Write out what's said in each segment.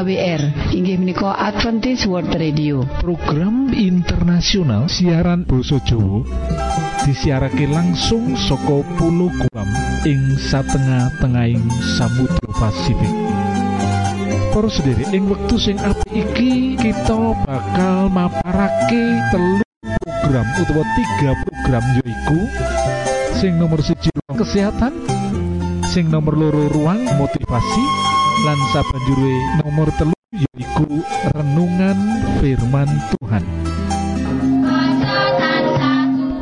AWR inggih menika Adventist World Radio. Program internasional siaran Basa Jawa disiarake langsung saka pulau Guam ing satengah-tengahing Samudra Pasifik. Para sendiri ing wektu sing apik iki kita bakal maparake telu program utawa tiga program yaiku. Sing nomor siji kesehatan. Sing nomor loro ruang motivasi lan sabanjure nomor telu yaiku renungan firman Tuhan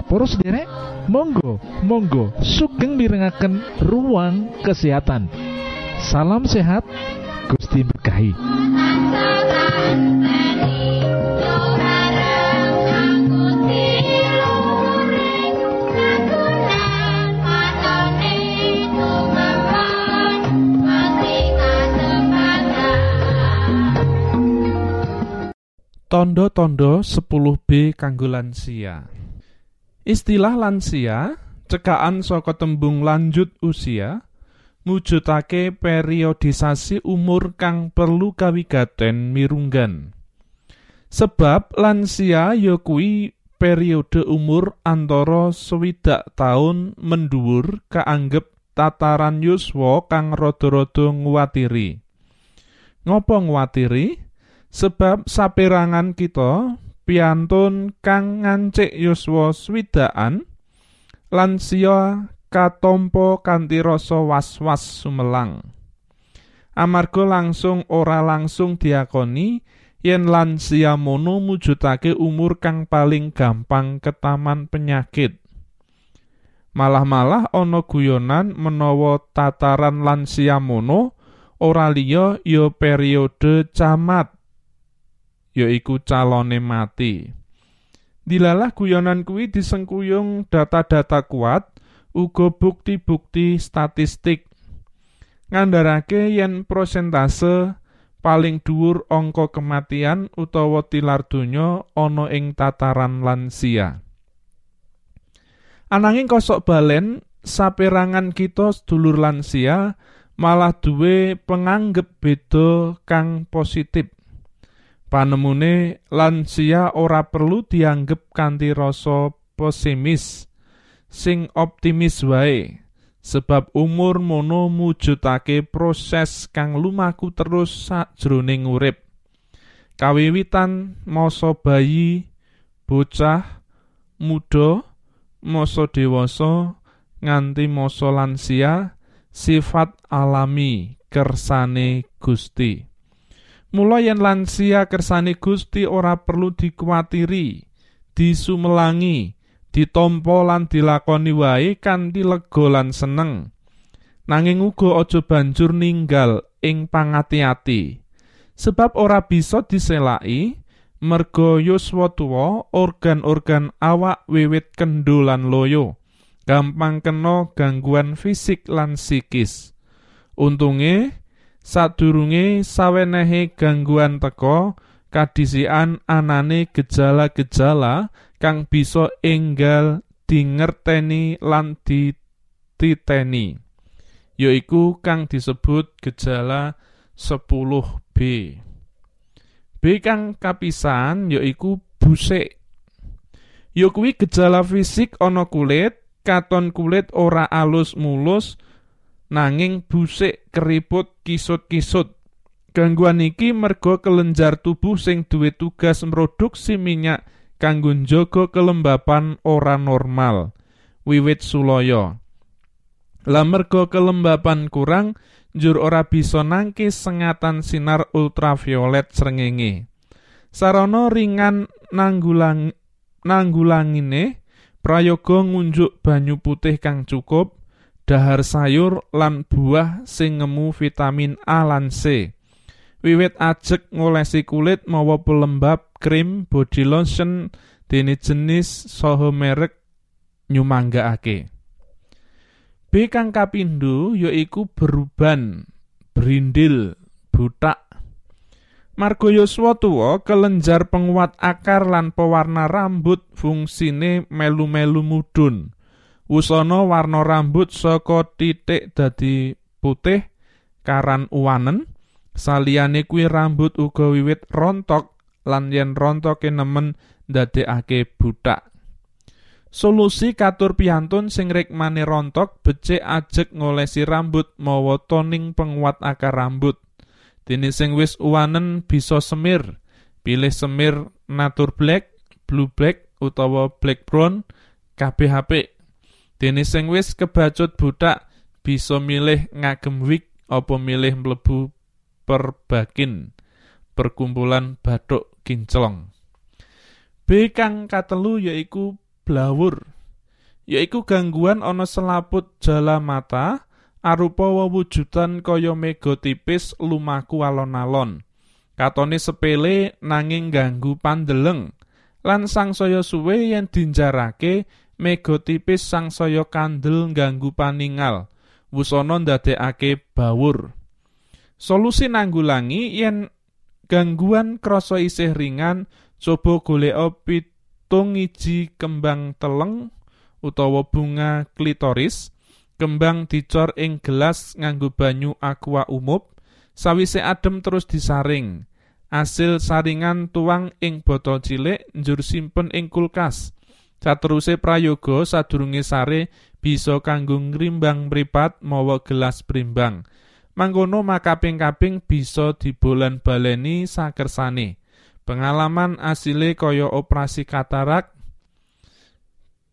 Para sederek monggo monggo sugeng mirengaken ruang kesehatan salam sehat Gusti berkahi. Tondo-tondo 10B kanggo lansia. Istilah lansia cekaan saka tembung lanjut usia mujudake periodisasi umur kang perlu kawigaten mirunggan. Sebab lansia ya kuwi periode umur antara swidak tahun mendhuwur kaanggep tataran yuswa kang rada-rada nguwatiri. Ngopo nguwatiri? Sebab saperangan kita piantun kang ngancik yuswa swidakan lansia katompo kanthi rasa was-was sumelang. Amarga langsung ora langsung diakoni yen lansia mono mujudake umur kang paling gampang ketaman penyakit. Malah-malah ana guyonan menawa tataran lansia mono ora liya ya periode camat yaiku calone mati. Dilalah guyonan kuwi disengkuyung data-data kuat uga bukti-bukti statistik ngandharake yen prosentase paling dhuwur angka kematian utawa tilar donya ana ing tataran lansia. Ananging kosok balen saperangan kita sedulur lansia malah duwe penganggep beda kang positif. Panemune lansia ora perlu dianggep kanthi rasa pesimis sing optimis wae sebab umur mono mujudake proses kang lumaku terus sajroning urip. Kawiwitan masa bayi bocah muda masa dewasa nganti masa lansia sifat alami kersane Gusti Mula yen lansia kersane Gusti ora perlu dikuatiri, disumelangi, ditampa lan dilakoni wae kanthi lega lan seneng. Nanging uga aja banjur ninggal ing pangati-ati. Sebab ora bisa diselaki merga yuswa tuwa organ-organ awak wiwit kendho lan loyo. Gampang kena gangguan fisik lan psikis. Untunge sadurunge sawenehe gangguan teka kadisian anane gejala-gejala kang bisa enggal dingerteni lan dititeni yaiku kang disebut gejala 10B B kang kapisan yaiku busik. Ya kuwi gejala fisik ana kulit katon kulit ora alus mulus nanging busik keriput kisut-kisut. Gangguan iki merga kelenjar tubuh sing duwe tugas mroduksi minyak kanggo njaga kelembapan ora normal wiwit sulaya. Lah merga kelembapan kurang, njur ora bisa nangkis sengatan sinar ultraviolet srengenge. Sarana ringan nanggulang nanggulangine prayoga ngunjuk banyu putih kang cukup, dahar sayur lan buah sing ngemu vitamin A lan C. Wiwit ajek ngolesi kulit mawa pelembab, krim, body lotion, dene jenis saha merek nyumanggakake. B kang kapindho yaiku beruban, brindil, butak. Margo Yoswa tuwa kelenjar penguat akar lan pewarna rambut fungsine melu-melu mudhun. Wusana warna rambut saka titik dadi putih karan uwanen. Saliyane kuwi rambut uga wiwit rontok lan yen rontoke nemen ndadekake butak. Solusi katur piantun sing rikmane rontok becik ajek ngolesi rambut mawa toning penguat akar rambut. Dene sing wis uwanen bisa semir, pilih semir Natur Black, Blue Black utawa Black Brown kabeh apik. Dene sing wis kebacut butak bisa milih ngagem wig apa milih mlebu perbakin perkumpulan bathuk kinclong. B kang katelu yaiku blawur yaiku gangguan ana selaput jala mata arupa wewujudan kaya mega tipis lumaku alon-alon katone sepele nanging ganggu pandeleng lan sangsaya suwe yen dinjarake mega tipis sangsaya kandel ganggu paningal. Wusana ndadekake bawur. Solusi nanggulangi yen gangguan krasa isih ringan coba golek pitung iji kembang teleng utawa bunga klitoris. Kembang dicor ing gelas nganggo banyu aqua umup sawise adem terus disaring. Asil saringan tuang ing botol cilik njur simpen ing kulkas sateruse prayoga sadurunge sare bisa kanggo ngrimbang mripat mawa gelas primbang mangkono makaping-kaping bisa dibolan baleni sakersane Pengalaman asile kaya operasi katarak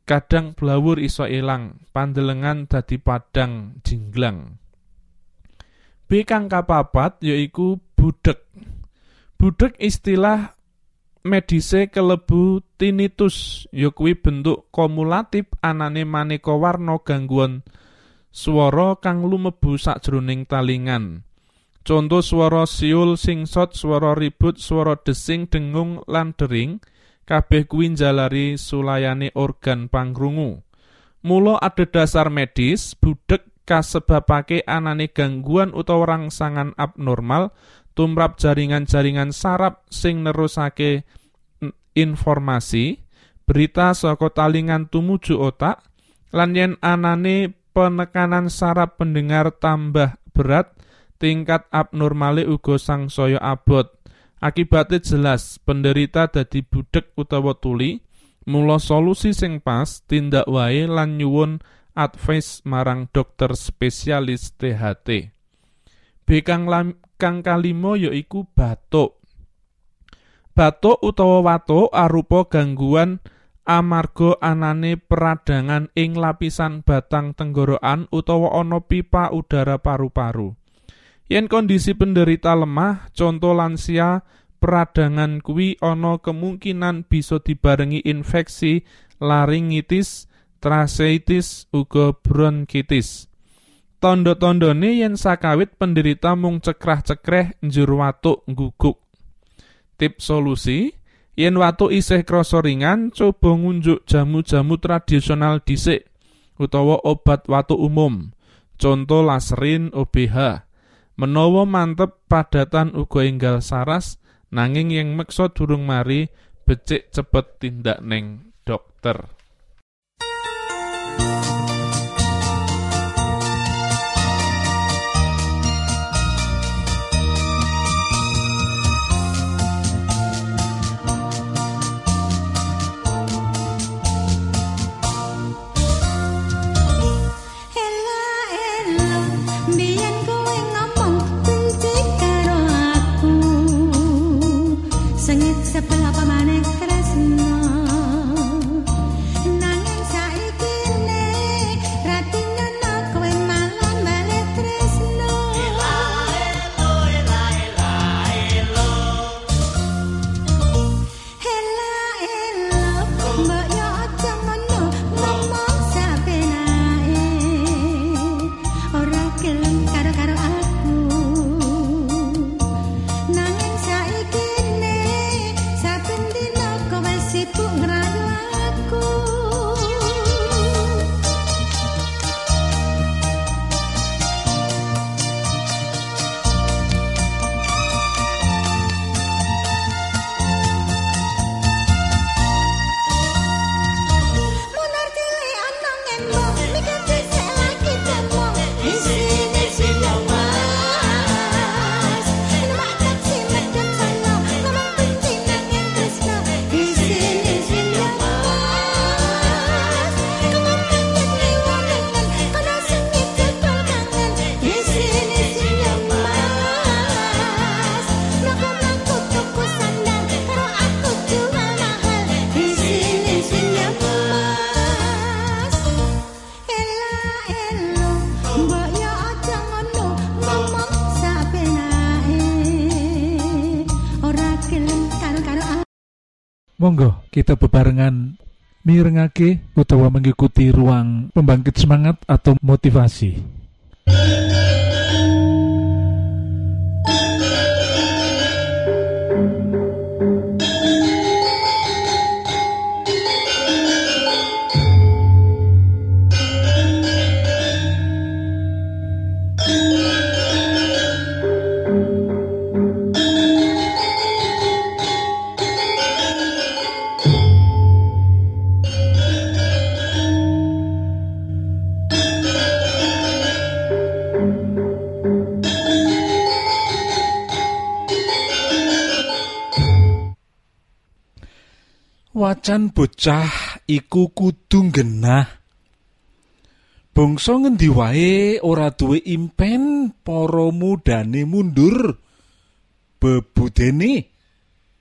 kadang blawur iso ilang, pandelengan dadi padang jinglang. B kang kapapat yaiku budek. Budek istilah medise kelebu tinnitus, ya kuwi bentuk kumulatif anane maneka warna gangguan swara kang lumebu sakjroning talingan. Conto swara siul singsot, swara ribut, swara desing, dengung lan dering kabeh kuwi njalari sulayane organ pangrungu. Mula dasar medis budek kasebabake anane gangguan utawa rangsangan abnormal tumrap jaringan-jaringan saraf sing nerusake informasi berita saka talingan tumuju otak lan yen anane penekanan saraf pendengar tambah berat tingkat abnormale uga sangsaya abot. Akibate jelas, penderita dadi budek utawa tuli, mula solusi sing pas tindak wae lan nyuwun advice marang dokter spesialis THT. B kang, kang kalimo yaiku batuk. Batuk utawa watuk arupa gangguan amarga anane peradangan ing lapisan batang tenggorokan utawa ana pipa udara paru-paru. Yen kondisi penderita lemah, contoh lansia, peradangan kuwi ana kemungkinan bisa dibarengi infeksi laringitis, tracheitis, uga bronkitis. Tondo-tondone yen sakawit penderita mung cekrah-cekreh njur watuk guguk. Tip solusi, yen watuk isih krasa ringan, coba ngunjuk jamu-jamu tradisional dhisik utawa obat watuk umum. Contoh laserin OBH. Menawa mantep padatan uga enggal saras nanging yang meksa durung mari becik cepet tindak neng dokter. Monggo kita bebarengan mirengake utawa mengikuti ruang pembangkit semangat atau motivasi. Wacan bocah iku kudu genah. Bangsa ngendi wae ora duwe impen para mudane mundur bebudene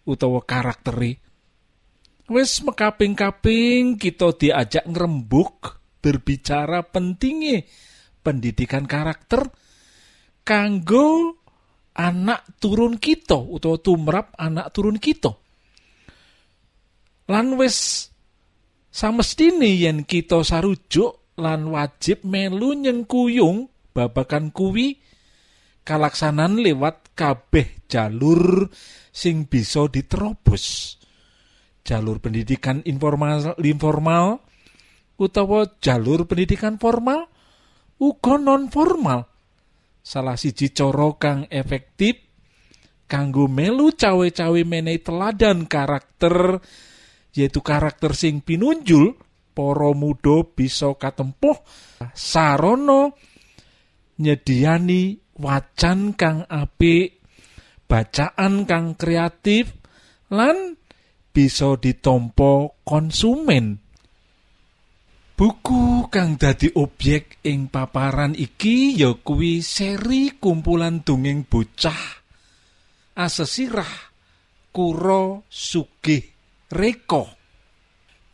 utawa karaktere. Wis mekaping-kaping kita diajak ngrembug berbicara pentingnya pendidikan karakter kanggo anak turun kita utawa tumrap anak turun kita. Lan wis samestine yen kita sarujuk lan wajib melu nyengkuyung babakan kuwi kalaksanan lewat kabeh jalur sing bisa diterobos. Jalur pendidikan informal informal utawa jalur pendidikan formal uga non formal. Salah siji cara kang efektif kanggo melu cawe-cawe menehi teladan karakter yaitu karakter sing pinunjul para muda bisa katempuh sarana nyediani wacan kang apik bacaan kang kreatif lan bisa ditompo konsumen. Buku kang dadi objek ing paparan iki ya kuwi seri kumpulan dongeng bocah asesirah kuro sugih Reko.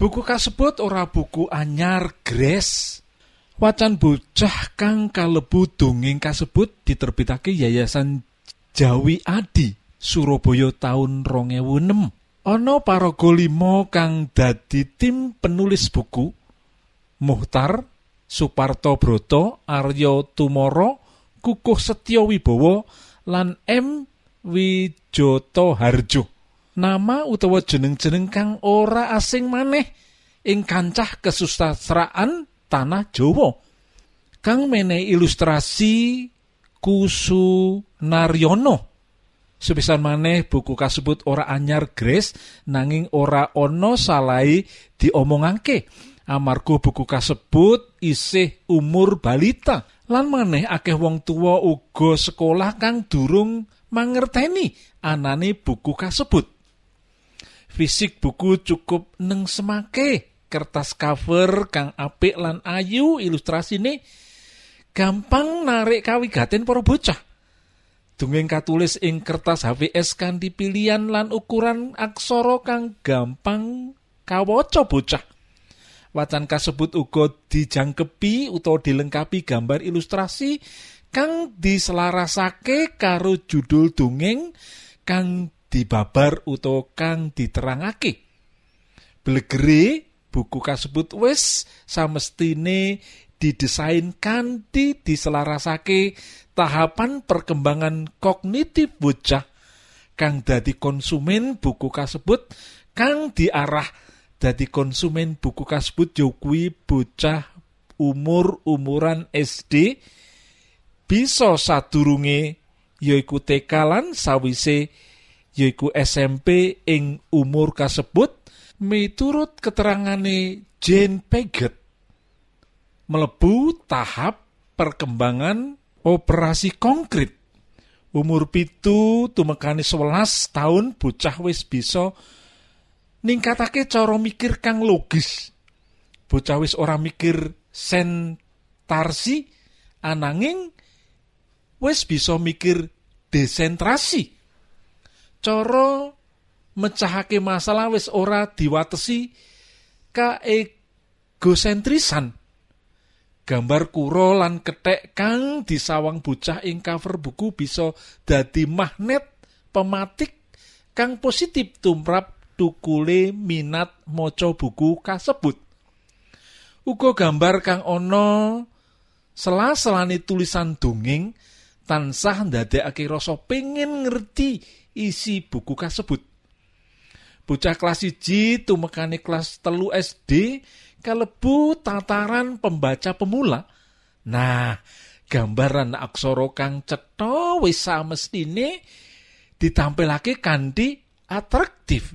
Buku kasebut ora buku anyar Gres. Wacan bocah kang kalebu dongeng kasebut diterbitake Yayasan Jawi Adi Surabaya tahun 2006. Ana paraga lima kang dadi tim penulis buku Muhtar, Suparto Broto, Aryo Tumoro, Kukuh Setyo Wibowo, lan M. Wijoto Harjo. Nama utawa jeneng-jeneng kang ora asing maneh ing kancah kesusastraan tanah Jawa. Kang menehi ilustrasi kusu Naryono. Sepisan maneh buku kasebut ora anyar Grace nanging ora ono salai diomongake. Amarga buku kasebut isih umur balita. Lan maneh akeh wong tua uga sekolah kang durung mangerteni anane buku kasebut fisik buku cukup neng semake. Kertas cover kang apik lan ayu ilustrasine gampang narik kawigaten para bocah. Dongeng katulis ing kertas HVS kanthi pilihan lan ukuran aksara kang gampang kawaca bocah. Wacan kasebut uga dijangkepi utawa dilengkapi gambar ilustrasi kang diselarasake karo judul dongeng kang dibabar utawa kang diterangake. Blegere buku kasebut wis samestine didesain kanthi diselarasake tahapan perkembangan kognitif bocah kang dadi konsumen buku kasebut kang diarah dadi konsumen buku kasebut jokui bocah umur-umuran SD bisa sadurunge yaiku TK lan sawise yaiku SMP ing umur kasebut miturut keterangane Jane Paget melebu tahap perkembangan operasi konkret umur pitu tumekani 11 tahun bocah wis bisa ningkatake cara mikir kang logis. Bocah wis ora mikir sentarsi ananging wis bisa mikir desentrasi cara mecahake masalah wis ora diwatesi kaegosentrisan gambar kuro lan ketek kang disawang bocah ing cover buku bisa dadi magnet pematik kang positif tumrap tukule minat maca buku kasebut. Uga gambar kang ana sela-selane tulisan dongeng tansah ndadekake rasa pengin ngerti isi buku kasebut. Bocah kelas 1 tumekane kelas telu SD kalebu tataran pembaca pemula. Nah, gambaran aksara kang cetha wis samestine ditampilake atraktif.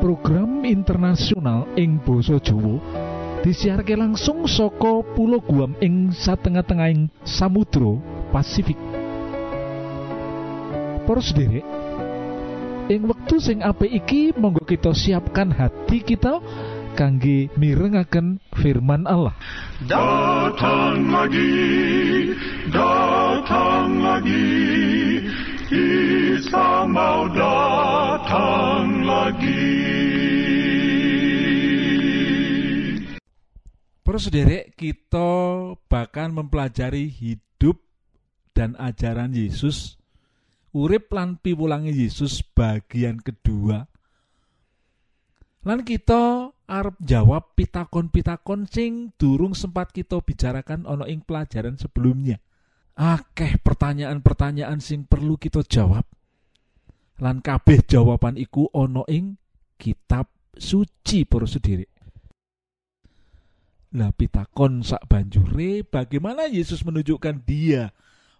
program internasional ing basa Jawa disiharke langsung saka pulau Guam ing satengah-tengahing Samudra Pasifik. Para sederek ing wektu sing apik iki monggo kita siapkan hati kita kangge mirengaken firman Allah. Datang lagi, datang lagi, Mau datang lagi. Para sederek, kita bahkan mempelajari hidup dan ajaran Yesus, urip lan piwulangi Yesus bagian kedua. Lan kita arep jawab pitakon-pitakon sing durung sempat kita bicarakan ono ing pelajaran sebelumnya. Akeh pertanyaan-pertanyaan sing perlu kita jawab. Lan kabeh jawaban iku ono ing kitab suci para sederek. Lah pitakon sak banjure bagaimana Yesus menunjukkan dia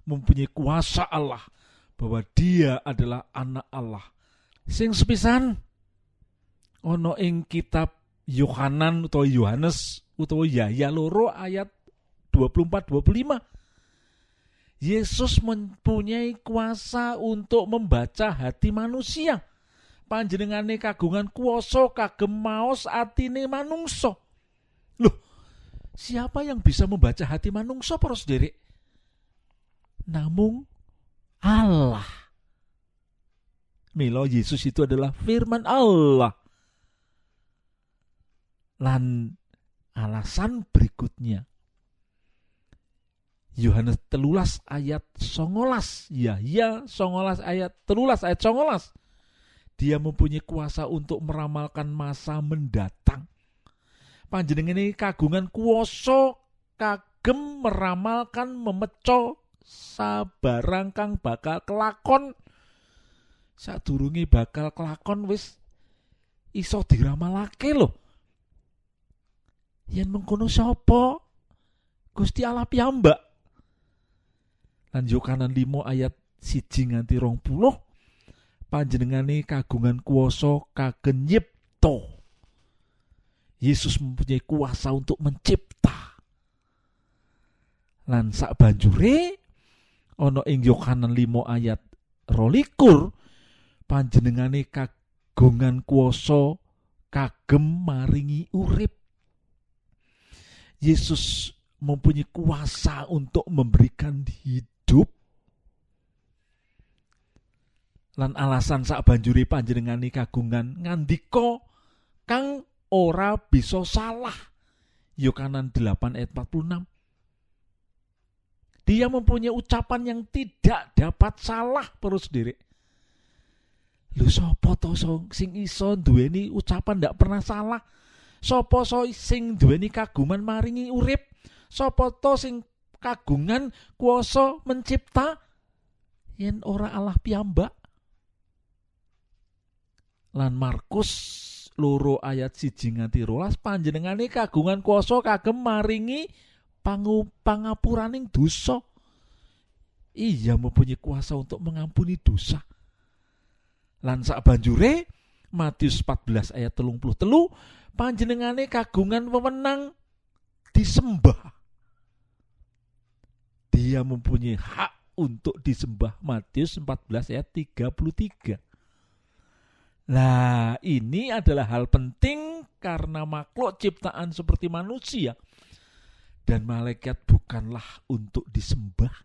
mempunyai kuasa Allah bahwa dia adalah anak Allah. Sing sepisan ono ing kitab Yohanan utawa Yohanes utawa Yahya loro ayat 24 25. Yesus mempunyai kuasa untuk membaca hati manusia. Panjenengane kagungan kuasa kagem maos atine manungso. Loh, siapa yang bisa membaca hati manungso para? Namung Allah. Milo Yesus itu adalah firman Allah. Lan alasan berikutnya. Yohanes telulas ayat songolas. Ya, ya, songolas ayat telulas ayat songolas. Dia mempunyai kuasa untuk meramalkan masa mendatang. Panjenengan ini kagungan kuasa kagem meramalkan memeco sabarang kang bakal kelakon sadurunge bakal kelakon wis iso diramalake lho yen mengkono sapa Gusti Allah piyambak lan Yohanan 5 ayat siji nganti rong puluh panjenengane kagungan kuasa kagem nyipta. Yesus mempunyai kuasa untuk mencipta. Lan sak banjure ana ing Yohanan 5 ayat rolikur panjenengane kagungan kuasa kagem maringi urip. Yesus mempunyai kuasa untuk memberikan hidup lan alasan sak banjuri panjenengane kagungan ngandika kang ora bisa salah Yohanan 8 ayat 46 dia mempunyai ucapan yang tidak dapat salah perus sendiri Lu sapa to sing iso duweni ucapan ndak pernah salah? Sapa so sing duweni kagungan maringi urip? Sapa to sing kagungan kuasa mencipta yen ora Allah piyambak? Lan Markus loro ayat siji nganti rolas panjenengane kagungan kuasa kagem maringi pangapuraning dosa. Ia mempunyai kuasa untuk mengampuni dosa. Lan sak banjure Matius 14 ayat telung puluh telu panjenengane kagungan wewenang disembah. Dia mempunyai hak untuk disembah. Matius 14 ayat 33. Nah, ini adalah hal penting karena makhluk ciptaan seperti manusia. Dan malaikat bukanlah untuk disembah.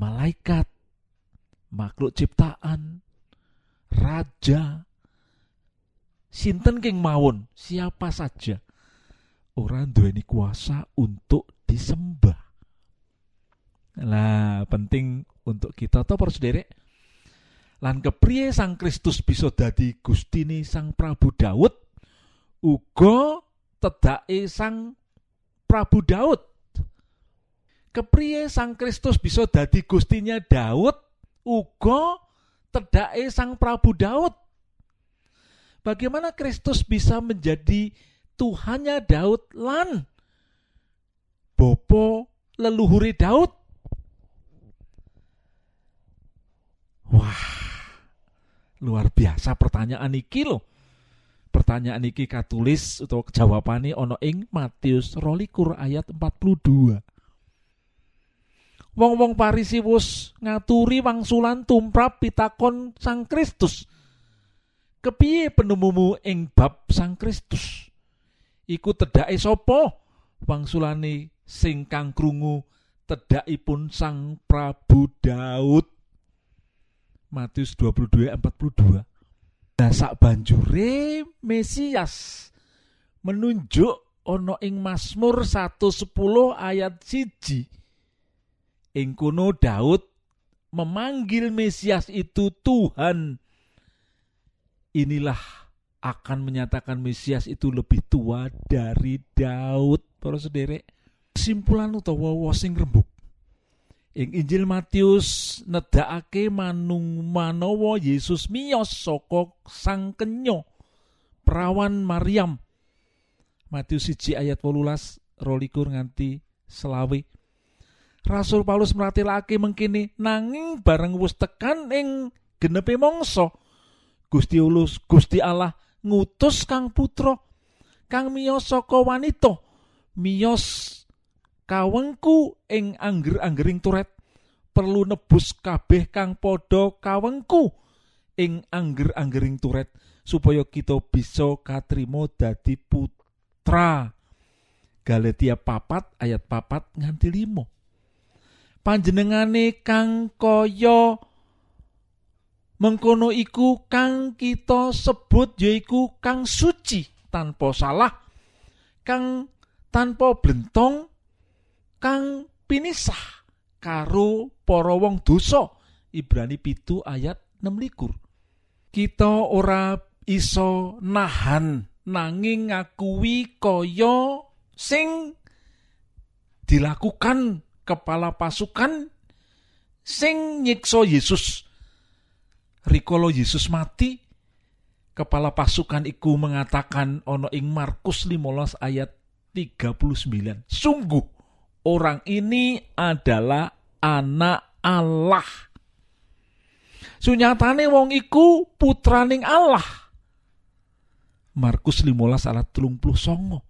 Malaikat, makhluk ciptaan, raja, sinten king mawon, siapa saja. Orang duweni kuasa untuk disembah. Nah, penting untuk kita. Tahu derek lan kepriye Sang Kristus bisa dadi gustine Sang Prabu Daud? Uga tedake Sang Prabu Daud. Kepriye Sang Kristus bisa dadi gustinya Daud? Uga tedake Sang Prabu Daud. Bagaimana Kristus bisa menjadi Tuhannya Daud lan Bopo leluhuri Daud? Wah, luar biasa pertanyaan iki loh. Pertanyaan iki katulis atau jawabane ono ing Matius rolikur ayat 42. Wong-wong Parisi wus ngaturi wangsulan tumrap pitakon Sang Kristus. Kepiye penemumu ing bab Sang Kristus? Iku tedake sapa? Wangsulane sing kang krungu tedakipun Sang Prabu Daud. Matius 22 42. Nah sak banjure Mesias menunjuk ana ing Mazmur 110 ayat siji. Ing kono Daud memanggil Mesias itu Tuhan. Inilah akan menyatakan Mesias itu lebih tua dari Daud. Para sederek, simpulan utawa sing rembuk Ing Injil Matius nedakake manung manawa Yesus miyos saka sang kenyo perawan Maryam. Matius 1 ayat 18 rolikur nganti selawe. Rasul Paulus meratelake mengkini nanging bareng wis tekan ing genepe mangsa Gusti Ulus Gusti Allah ngutus Kang Putra kang miyos saka wanita miyos kawengku ing angger-anggering turet perlu nebus kabeh kang padha kawengku ing angger-anggering turet supaya kita bisa katrimo dadi putra. Galatia papat ayat papat nganti limo panjenengane kang kaya mengkono iku kang kita sebut yaiku kang suci tanpa salah kang tanpa blentong kang pinisah karo para wong dosa. Ibrani pitu ayat 6 likur. Kita ora iso nahan nanging ngakui kaya sing dilakukan kepala pasukan sing nyiksa Yesus. Rikolo Yesus mati kepala pasukan iku mengatakan ono ing Markus 15 ayat 39 sungguh orang ini adalah anak Allah. Sunyatane wong iku putraning Allah. Markus 15 ayat 39. sebelah